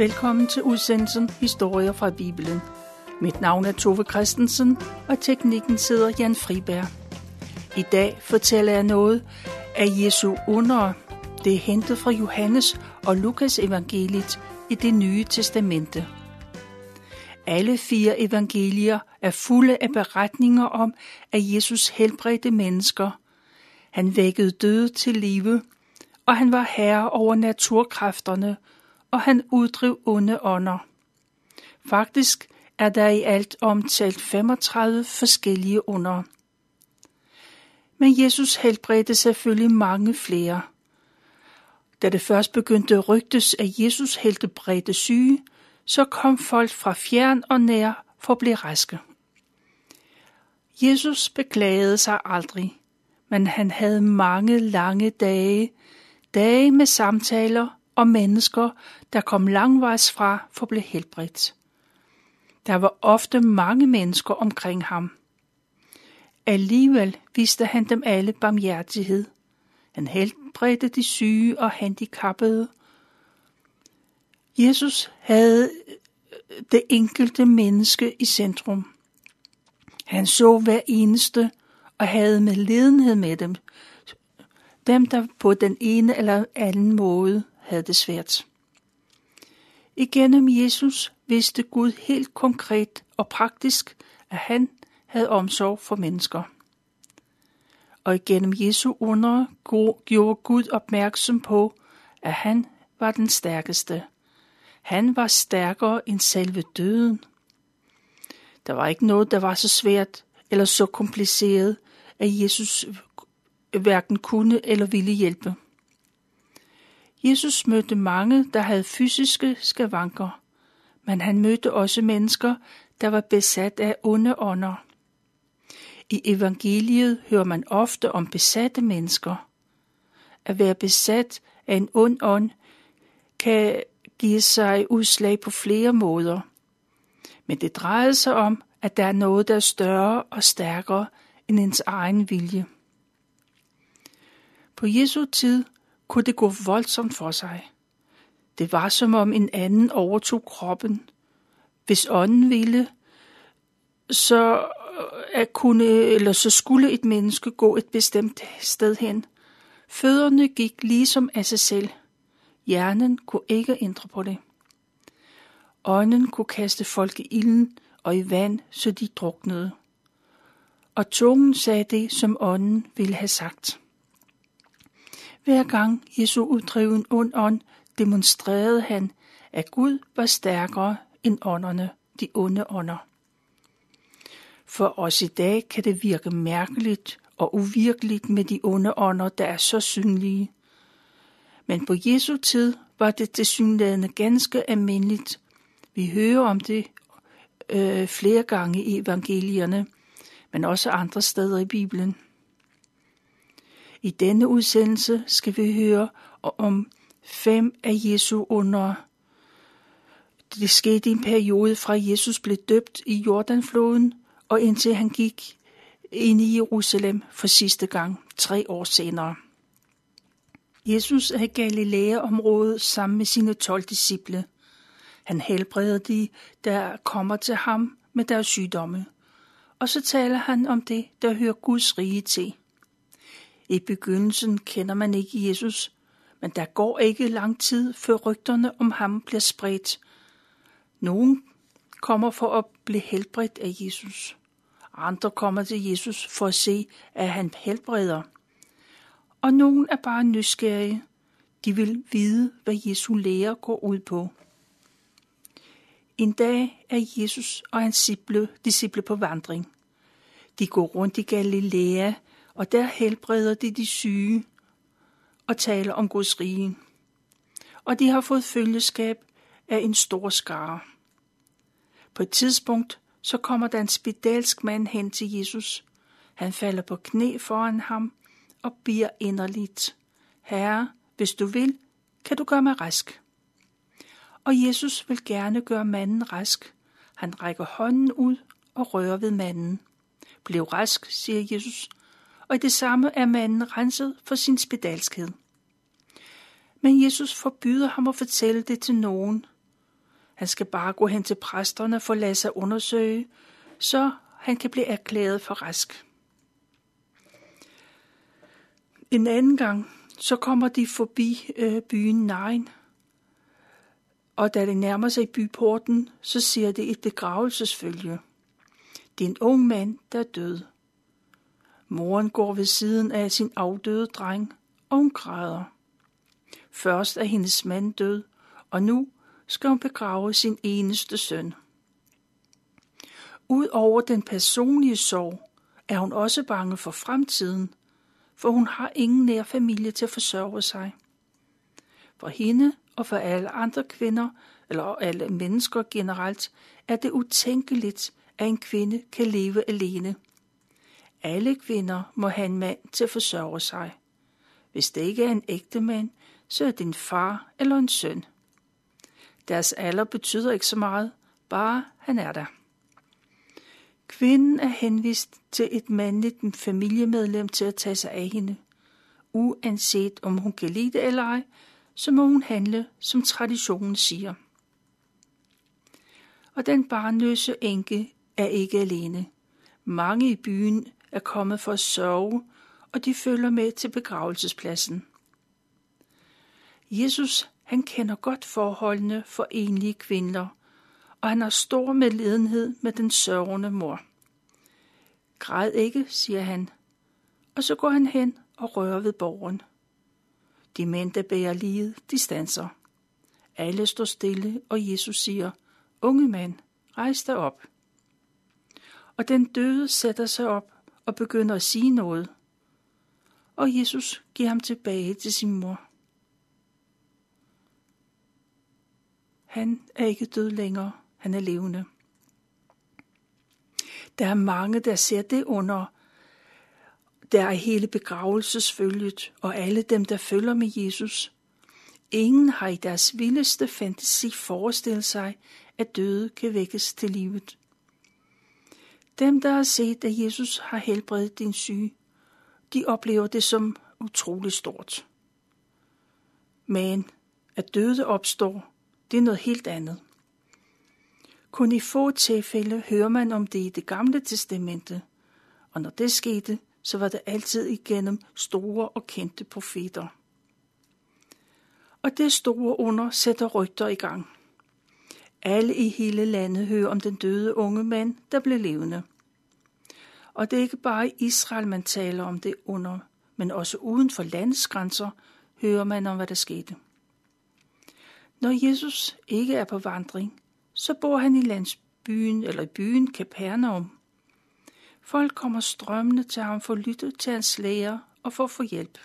Velkommen til udsendelsen Historier fra Bibelen. Mit navn er Tove Christensen, og teknikken sidder Jan Friberg. I dag fortæller jeg noget af Jesu under. Det er hentet fra Johannes og Lukas evangeliet i det nye testamente. Alle fire evangelier er fulde af beretninger om, at Jesus helbredte mennesker. Han vækkede døde til live, og han var herre over naturkræfterne, og han uddrev onde ånder. Faktisk er der i alt omtalt 35 forskellige under. Men Jesus helbredte selvfølgelig mange flere. Da det først begyndte at rygtes, at Jesus helbredte syge, så kom folk fra fjern og nær for at blive raske. Jesus beklagede sig aldrig, men han havde mange lange dage, dage med samtaler og mennesker, der kom langvejs fra for at blive helbredt. Der var ofte mange mennesker omkring ham. Alligevel viste han dem alle barmhjertighed. Han helbredte de syge og handicappede. Jesus havde øh, det enkelte menneske i centrum. Han så hver eneste og havde med ledenhed med dem. Dem, der på den ene eller anden måde havde det svært. Igennem Jesus vidste Gud helt konkret og praktisk, at han havde omsorg for mennesker. Og igennem Jesu under gjorde Gud opmærksom på, at han var den stærkeste. Han var stærkere end selve døden. Der var ikke noget, der var så svært eller så kompliceret, at Jesus hverken kunne eller ville hjælpe. Jesus mødte mange, der havde fysiske skavanker, men han mødte også mennesker, der var besat af onde ånder. I evangeliet hører man ofte om besatte mennesker. At være besat af en ond ånd kan give sig udslag på flere måder. Men det drejede sig om, at der er noget, der er større og stærkere end ens egen vilje. På Jesu tid kunne det gå voldsomt for sig. Det var som om en anden overtog kroppen. Hvis ånden ville, så, øh, at kunne, eller så skulle et menneske gå et bestemt sted hen. Fødderne gik ligesom af sig selv. Hjernen kunne ikke ændre på det. Ånden kunne kaste folk i ilden og i vand, så de druknede. Og tungen sagde det, som ånden ville have sagt. Hver gang Jesu uddrev en ond ånd, demonstrerede han, at Gud var stærkere end ånderne, de onde ånder. For os i dag kan det virke mærkeligt og uvirkeligt med de onde ånder, der er så synlige. Men på Jesu tid var det tilsyneladende ganske almindeligt. Vi hører om det øh, flere gange i evangelierne, men også andre steder i Bibelen. I denne udsendelse skal vi høre om fem af Jesu under. Det skete i en periode fra Jesus blev døbt i Jordanfloden og indtil han gik ind i Jerusalem for sidste gang, tre år senere. Jesus er i Galilea-området sammen med sine tolv disciple. Han helbreder de, der kommer til ham med deres sygdomme. Og så taler han om det, der hører Guds rige til. I begyndelsen kender man ikke Jesus, men der går ikke lang tid, før rygterne om ham bliver spredt. Nogen kommer for at blive helbredt af Jesus. Andre kommer til Jesus for at se, at han helbreder. Og nogen er bare nysgerrige. De vil vide, hvad Jesu lære går ud på. En dag er Jesus og hans disciple, disciple på vandring. De går rundt i Galilea og der helbreder de de syge og taler om Guds rige. Og de har fået følgeskab af en stor skare. På et tidspunkt så kommer der en spedalsk mand hen til Jesus. Han falder på knæ foran ham og bier inderligt. Herre, hvis du vil, kan du gøre mig rask. Og Jesus vil gerne gøre manden rask. Han rækker hånden ud og rører ved manden. Bliv rask, siger Jesus, og i det samme er manden renset for sin spedalskhed. Men Jesus forbyder ham at fortælle det til nogen, Han skal bare gå hen til præsterne for at lade sig undersøge, så han kan blive erklæret for rask. En anden gang, så kommer de forbi øh, byen Nain, og da det nærmer sig byporten, så ser det et begravelsesfølge. Det er en ung mand, der er død. Moren går ved siden af sin afdøde dreng, og hun græder. Først er hendes mand død, og nu skal hun begrave sin eneste søn. Udover den personlige sorg, er hun også bange for fremtiden, for hun har ingen nær familie til at forsørge sig. For hende og for alle andre kvinder, eller alle mennesker generelt, er det utænkeligt, at en kvinde kan leve alene. Alle kvinder må have en mand til at forsørge sig. Hvis det ikke er en ægte mand, så er det en far eller en søn. Deres alder betyder ikke så meget, bare han er der. Kvinden er henvist til et mandligt familiemedlem til at tage sig af hende. Uanset om hun kan lide det eller ej, så må hun handle, som traditionen siger. Og den barnløse enke er ikke alene. Mange i byen er kommet for at sørge, og de følger med til begravelsespladsen. Jesus, han kender godt forholdene for enlige kvinder, og han har stor medlidenhed med den sørgende mor. Græd ikke, siger han, og så går han hen og rører ved borgen. De mænd, der bærer liget, de stanser. Alle står stille, og Jesus siger, Unge mand, rejs dig op. Og den døde sætter sig op og begynder at sige noget. Og Jesus giver ham tilbage til sin mor. Han er ikke død længere, han er levende. Der er mange, der ser det under, der er hele begravelsesfølget og alle dem, der følger med Jesus. Ingen har i deres vildeste fantasi forestillet sig, at døde kan vækkes til livet. Dem, der har set, at Jesus har helbredt din syge, de oplever det som utroligt stort. Men at døde opstår, det er noget helt andet. Kun i få tilfælde hører man om det i det gamle testamente, og når det skete, så var det altid igennem store og kendte profeter. Og det store under sætter rygter i gang. Alle i hele landet hører om den døde unge mand, der blev levende. Og det er ikke bare i Israel, man taler om det under, men også uden for landets grænser hører man om, hvad der skete. Når Jesus ikke er på vandring, så bor han i landsbyen eller i byen Capernaum. Folk kommer strømmende til ham for at lytte til hans læger og for at få hjælp.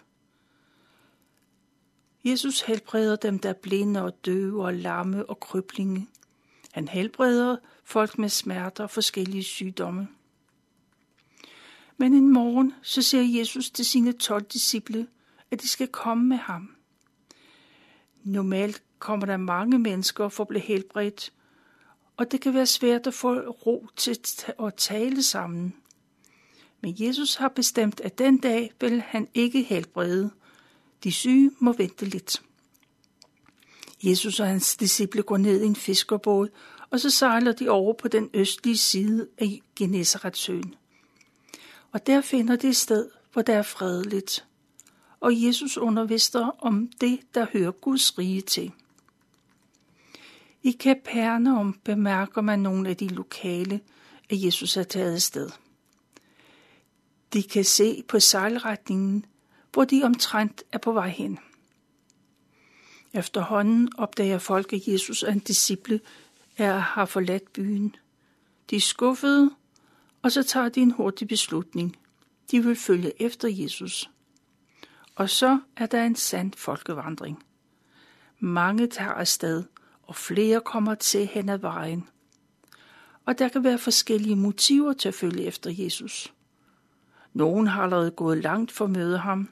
Jesus helbreder dem, der er blinde og døve og lamme og kryblinge. Han helbreder folk med smerter og forskellige sygdomme. Men en morgen så siger Jesus til sine tolv disciple, at de skal komme med ham. Normalt kommer der mange mennesker for at blive helbredt, og det kan være svært at få ro til at tale sammen. Men Jesus har bestemt, at den dag vil han ikke helbrede. De syge må vente lidt. Jesus og hans disciple går ned i en fiskerbåd, og så sejler de over på den østlige side af Genesaretsøen. Og der finder de et sted, hvor der er fredeligt. Og Jesus underviser om det, der hører Guds rige til. I Kapernaum bemærker man nogle af de lokale, at Jesus er taget sted. De kan se på sejlretningen, hvor de omtrent er på vej hen. Efterhånden opdager folk, at Jesus og en disciple er, har forladt byen. De er skuffede, og så tager de en hurtig beslutning. De vil følge efter Jesus. Og så er der en sand folkevandring. Mange tager afsted, og flere kommer til hen ad vejen. Og der kan være forskellige motiver til at følge efter Jesus. Nogen har allerede gået langt for at møde ham.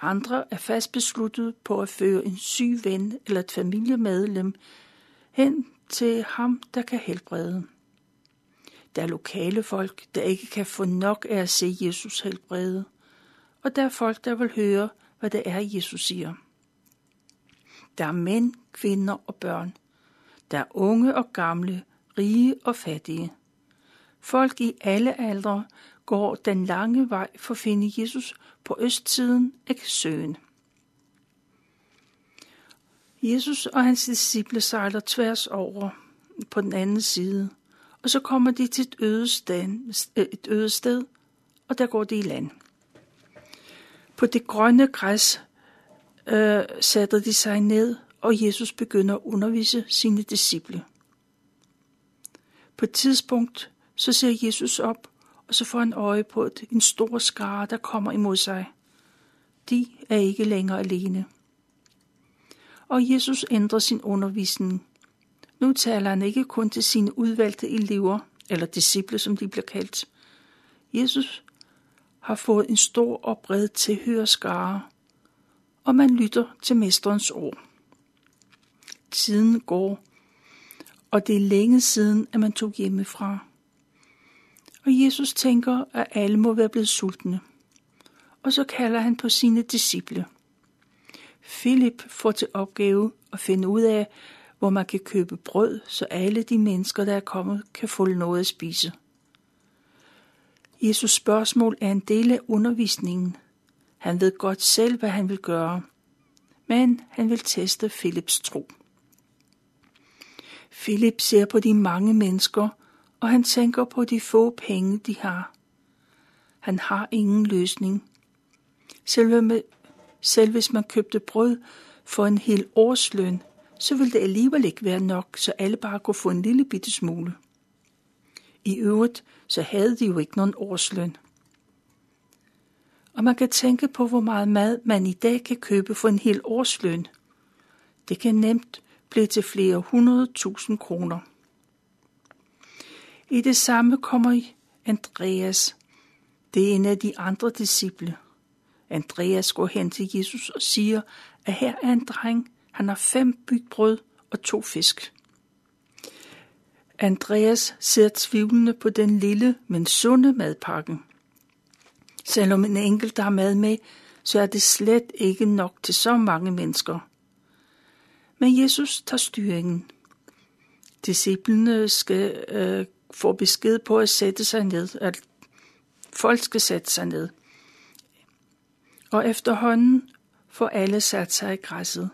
Andre er fast besluttet på at føre en syg ven eller et familiemedlem hen til ham, der kan helbrede. Der er lokale folk, der ikke kan få nok af at se Jesus helbrede. Og der er folk, der vil høre, hvad det er, Jesus siger. Der er mænd, kvinder og børn. Der er unge og gamle, rige og fattige. Folk i alle aldre går den lange vej for at finde Jesus på østsiden af søen. Jesus og hans disciple sejler tværs over på den anden side, og så kommer de til et øde sted, øh, et øde sted og der går de i land. På det grønne græs øh, satte de sig ned, og Jesus begynder at undervise sine disciple. På et tidspunkt så ser Jesus op, og så får han øje på et, en stor skare, der kommer imod sig. De er ikke længere alene. Og Jesus ændrer sin undervisning. Nu taler han ikke kun til sine udvalgte elever, eller disciple, som de bliver kaldt. Jesus har fået en stor og bred tilhørskare, og man lytter til mesterens ord. Tiden går, og det er længe siden, at man tog hjemmefra. Og Jesus tænker, at alle må være blevet sultne. Og så kalder han på sine disciple. Philip får til opgave at finde ud af, hvor man kan købe brød, så alle de mennesker, der er kommet, kan få noget at spise. Jesus spørgsmål er en del af undervisningen. Han ved godt selv, hvad han vil gøre, men han vil teste Philips tro. Philip ser på de mange mennesker, og han tænker på de få penge, de har. Han har ingen løsning. Selv, med, selv hvis man købte brød for en hel årsløn, så ville det alligevel ikke være nok, så alle bare kunne få en lille bitte smule. I øvrigt så havde de jo ikke nogen årsløn. Og man kan tænke på, hvor meget mad man i dag kan købe for en hel årsløn. Det kan nemt blive til flere hundrede tusind kroner. I det samme kommer Andreas. Det er en af de andre disciple. Andreas går hen til Jesus og siger, at her er en dreng. Han har fem bygbrød og to fisk. Andreas ser tvivlende på den lille, men sunde madpakken. Selvom en enkelt har mad med, så er det slet ikke nok til så mange mennesker. Men Jesus tager styringen. Disciplene skal øh, få besked på at sætte sig ned, at folk skal sætte sig ned. Og efterhånden får alle sat sig i græsset.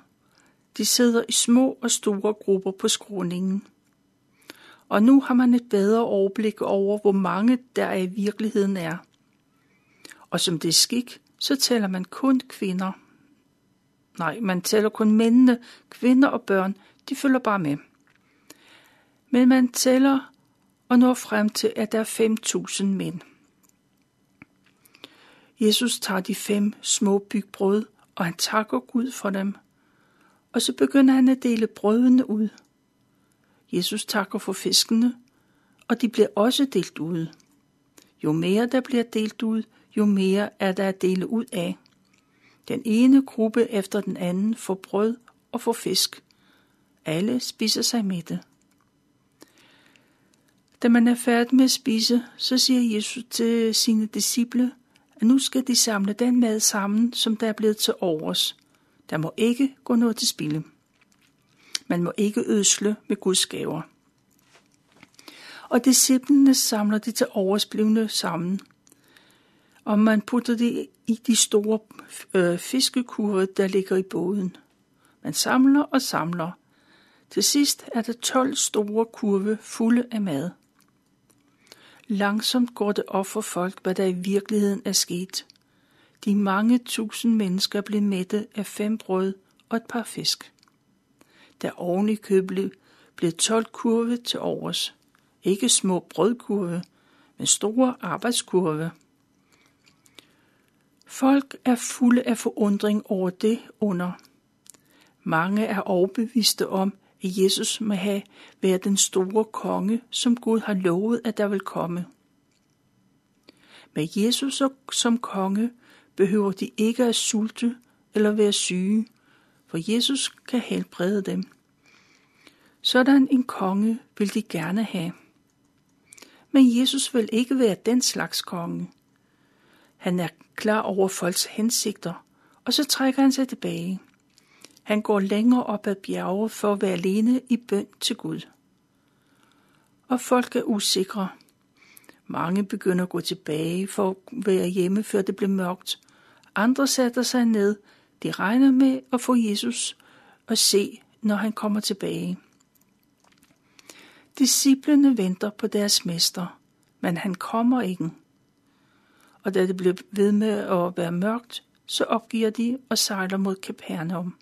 De sidder i små og store grupper på skråningen og nu har man et bedre overblik over, hvor mange der i virkeligheden er. Og som det er skik, så tæller man kun kvinder. Nej, man tæller kun mændene, kvinder og børn, de følger bare med. Men man tæller og når frem til, at der er 5.000 mænd. Jesus tager de fem små bygbrød, og han takker Gud for dem. Og så begynder han at dele brødene ud – Jesus takker for fiskene, og de bliver også delt ud. Jo mere der bliver delt ud, jo mere er der at dele ud af. Den ene gruppe efter den anden får brød og får fisk. Alle spiser sig mætte. Da man er færdig med at spise, så siger Jesus til sine disciple, at nu skal de samle den mad sammen, som der er blevet til overs. Der må ikke gå noget til spilde. Man må ikke ødsle med Guds gaver. Og disciplene samler de til oversblivende sammen. Og man putter det i de store øh, fiskekurve, der ligger i båden. Man samler og samler. Til sidst er der 12 store kurve fulde af mad. Langsomt går det op for folk, hvad der i virkeligheden er sket. De mange tusind mennesker blev mætte af fem brød og et par fisk der oven i købet blev 12 kurve til overs. Ikke små brødkurve, men store arbejdskurve. Folk er fulde af forundring over det under. Mange er overbeviste om, at Jesus må have været den store konge, som Gud har lovet, at der vil komme. Med Jesus som konge behøver de ikke at sulte eller være syge, for Jesus kan helbrede dem. Sådan en konge vil de gerne have. Men Jesus vil ikke være den slags konge. Han er klar over folks hensigter, og så trækker han sig tilbage. Han går længere op ad bjerget for at være alene i bøn til Gud. Og folk er usikre. Mange begynder at gå tilbage for at være hjemme, før det bliver mørkt. Andre sætter sig ned. De regner med at få Jesus at se, når han kommer tilbage. Disciplene venter på deres mester, men han kommer ikke. Og da det bliver ved med at være mørkt, så opgiver de og sejler mod Capernaum.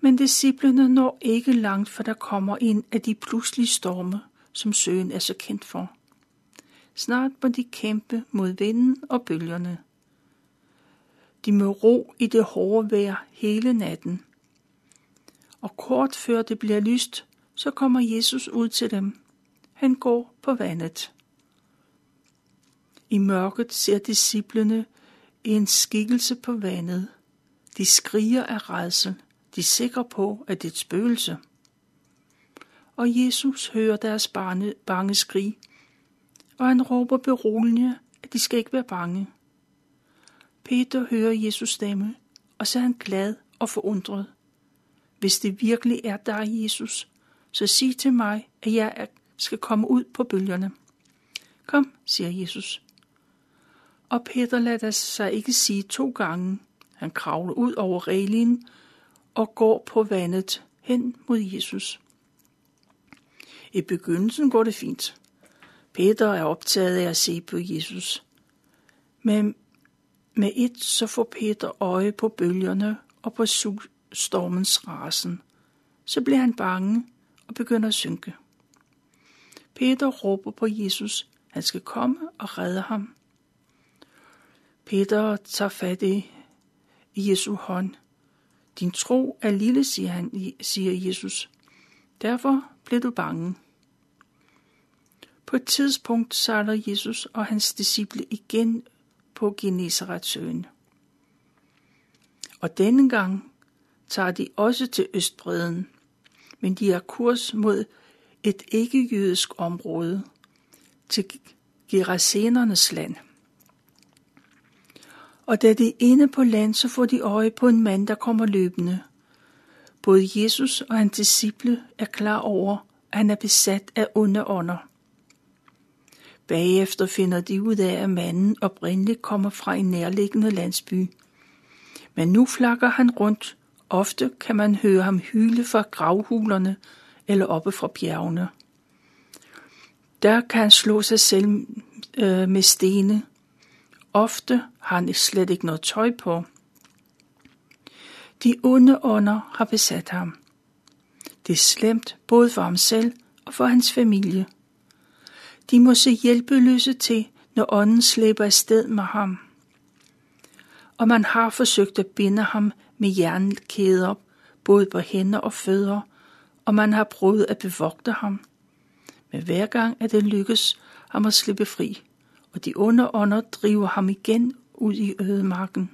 Men disciplene når ikke langt, for der kommer en af de pludselige storme, som søen er så kendt for. Snart må de kæmpe mod vinden og bølgerne. De med ro i det hårde vejr hele natten. Og kort før det bliver lyst, så kommer Jesus ud til dem. Han går på vandet. I mørket ser disciplene en skikkelse på vandet. De skriger af redsel. De er sikre på, at det er et spøgelse. Og Jesus hører deres barne, bange skrig, og han råber beroligende, at de skal ikke være bange. Peter hører Jesus stemme, og så er han glad og forundret. Hvis det virkelig er dig, Jesus, så sig til mig, at jeg skal komme ud på bølgerne. Kom, siger Jesus. Og Peter lader sig ikke sige to gange. Han kravler ud over reglingen og går på vandet hen mod Jesus. I begyndelsen går det fint. Peter er optaget af at se på Jesus. Men med et så får Peter øje på bølgerne og på stormens rasen. Så bliver han bange og begynder at synke. Peter råber på Jesus. Han skal komme og redde ham. Peter tager fat i Jesu hånd. Din tro er lille, siger, han, siger Jesus. Derfor bliver du bange. På et tidspunkt sejler Jesus og hans disciple igen på Genesaretsøen. Og denne gang tager de også til Østbreden, men de er kurs mod et ikke-jødisk område, til Gerasenernes land. Og da de er inde på land, så får de øje på en mand, der kommer løbende. Både Jesus og hans disciple er klar over, at han er besat af onde ånder. Bagefter finder de ud af, at manden oprindeligt kommer fra en nærliggende landsby. Men nu flakker han rundt. Ofte kan man høre ham hyle fra gravhulerne eller oppe fra bjergene. Der kan han slå sig selv øh, med stene. Ofte har han slet ikke noget tøj på. De onde ånder har besat ham. Det er slemt både for ham selv og for hans familie. De må se hjælpeløse til, når ånden slæber afsted med ham. Og man har forsøgt at binde ham med jernkæder, både på hænder og fødder, og man har prøvet at bevogte ham. Men hver gang er det lykkes ham at slippe fri, og de onde ånder driver ham igen ud i ødemarken.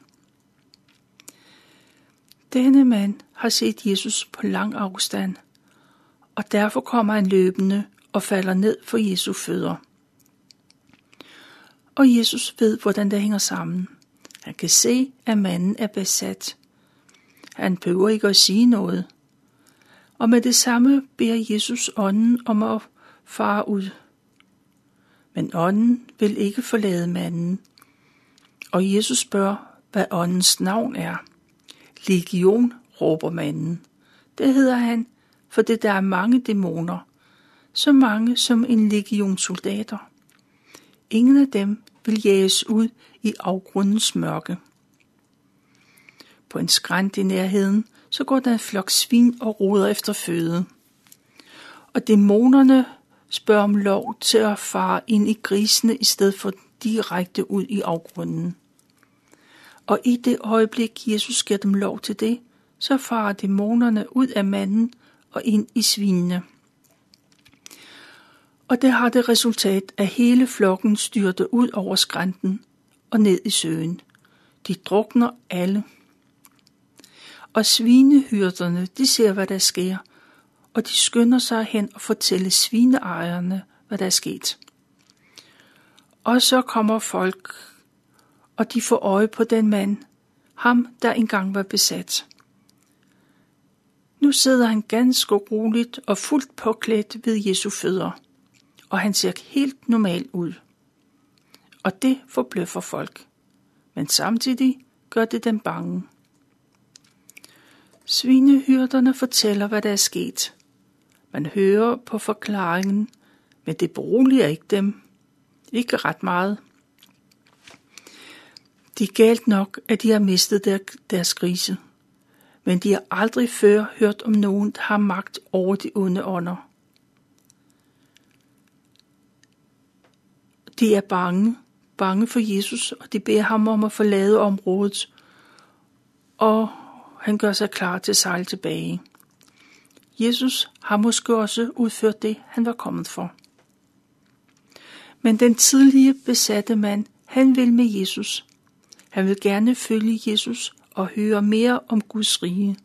Denne mand har set Jesus på lang afstand, og derfor kommer han løbende og falder ned for Jesu fødder. Og Jesus ved, hvordan det hænger sammen. Han kan se, at manden er besat. Han behøver ikke at sige noget. Og med det samme beder Jesus ånden om at fare ud. Men ånden vil ikke forlade manden. Og Jesus spørger, hvad åndens navn er. Legion, råber manden. Det hedder han, for det der er mange dæmoner, så mange som en legion soldater. Ingen af dem vil jages ud i afgrundens mørke. På en skrænt i nærheden, så går der en flok svin og roder efter føde. Og dæmonerne spørger om lov til at fare ind i grisene i stedet for direkte ud i afgrunden. Og i det øjeblik, Jesus giver dem lov til det, så farer dæmonerne ud af manden og ind i svinene og det har det resultat, at hele flokken styrter ud over skrænten og ned i søen. De drukner alle. Og svinehyrderne, de ser, hvad der sker, og de skynder sig hen og fortæller svineejerne, hvad der er sket. Og så kommer folk, og de får øje på den mand, ham der engang var besat. Nu sidder han ganske roligt og fuldt påklædt ved Jesu fødder, og han ser helt normal ud. Og det forbløffer folk, men samtidig gør det dem bange. Svinehyrderne fortæller, hvad der er sket. Man hører på forklaringen, men det beroliger ikke dem. Ikke ret meget. De er galt nok, at de har mistet der, deres grise, men de har aldrig før hørt om nogen, der har magt over de onde ånder. De er bange, bange for Jesus, og de beder ham om at forlade området, og han gør sig klar til at sejle tilbage. Jesus har måske også udført det, han var kommet for. Men den tidlige besatte mand, han vil med Jesus. Han vil gerne følge Jesus og høre mere om Guds rige.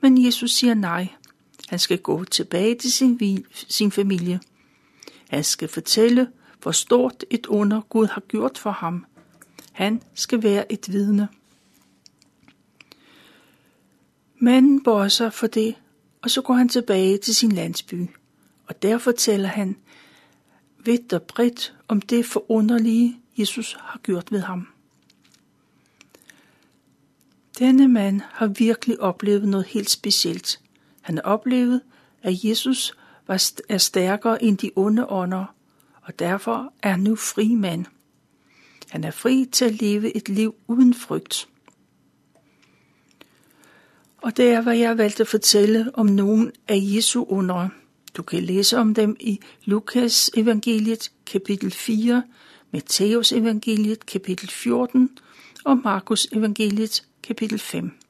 Men Jesus siger nej. Han skal gå tilbage til sin, sin familie. Han skal fortælle, hvor stort et under Gud har gjort for ham. Han skal være et vidne. Manden bøjer sig for det, og så går han tilbage til sin landsby. Og der fortæller han vidt og bredt om det forunderlige, Jesus har gjort ved ham. Denne mand har virkelig oplevet noget helt specielt. Han har oplevet, at Jesus er stærkere end de onde ånder, og derfor er nu fri mand. Han er fri til at leve et liv uden frygt. Og det er, hvad jeg valgte at fortælle om nogen af Jesu under. Du kan læse om dem i Lukas evangeliet kapitel 4, Matthæus evangeliet kapitel 14 og Markus evangeliet kapitel 5.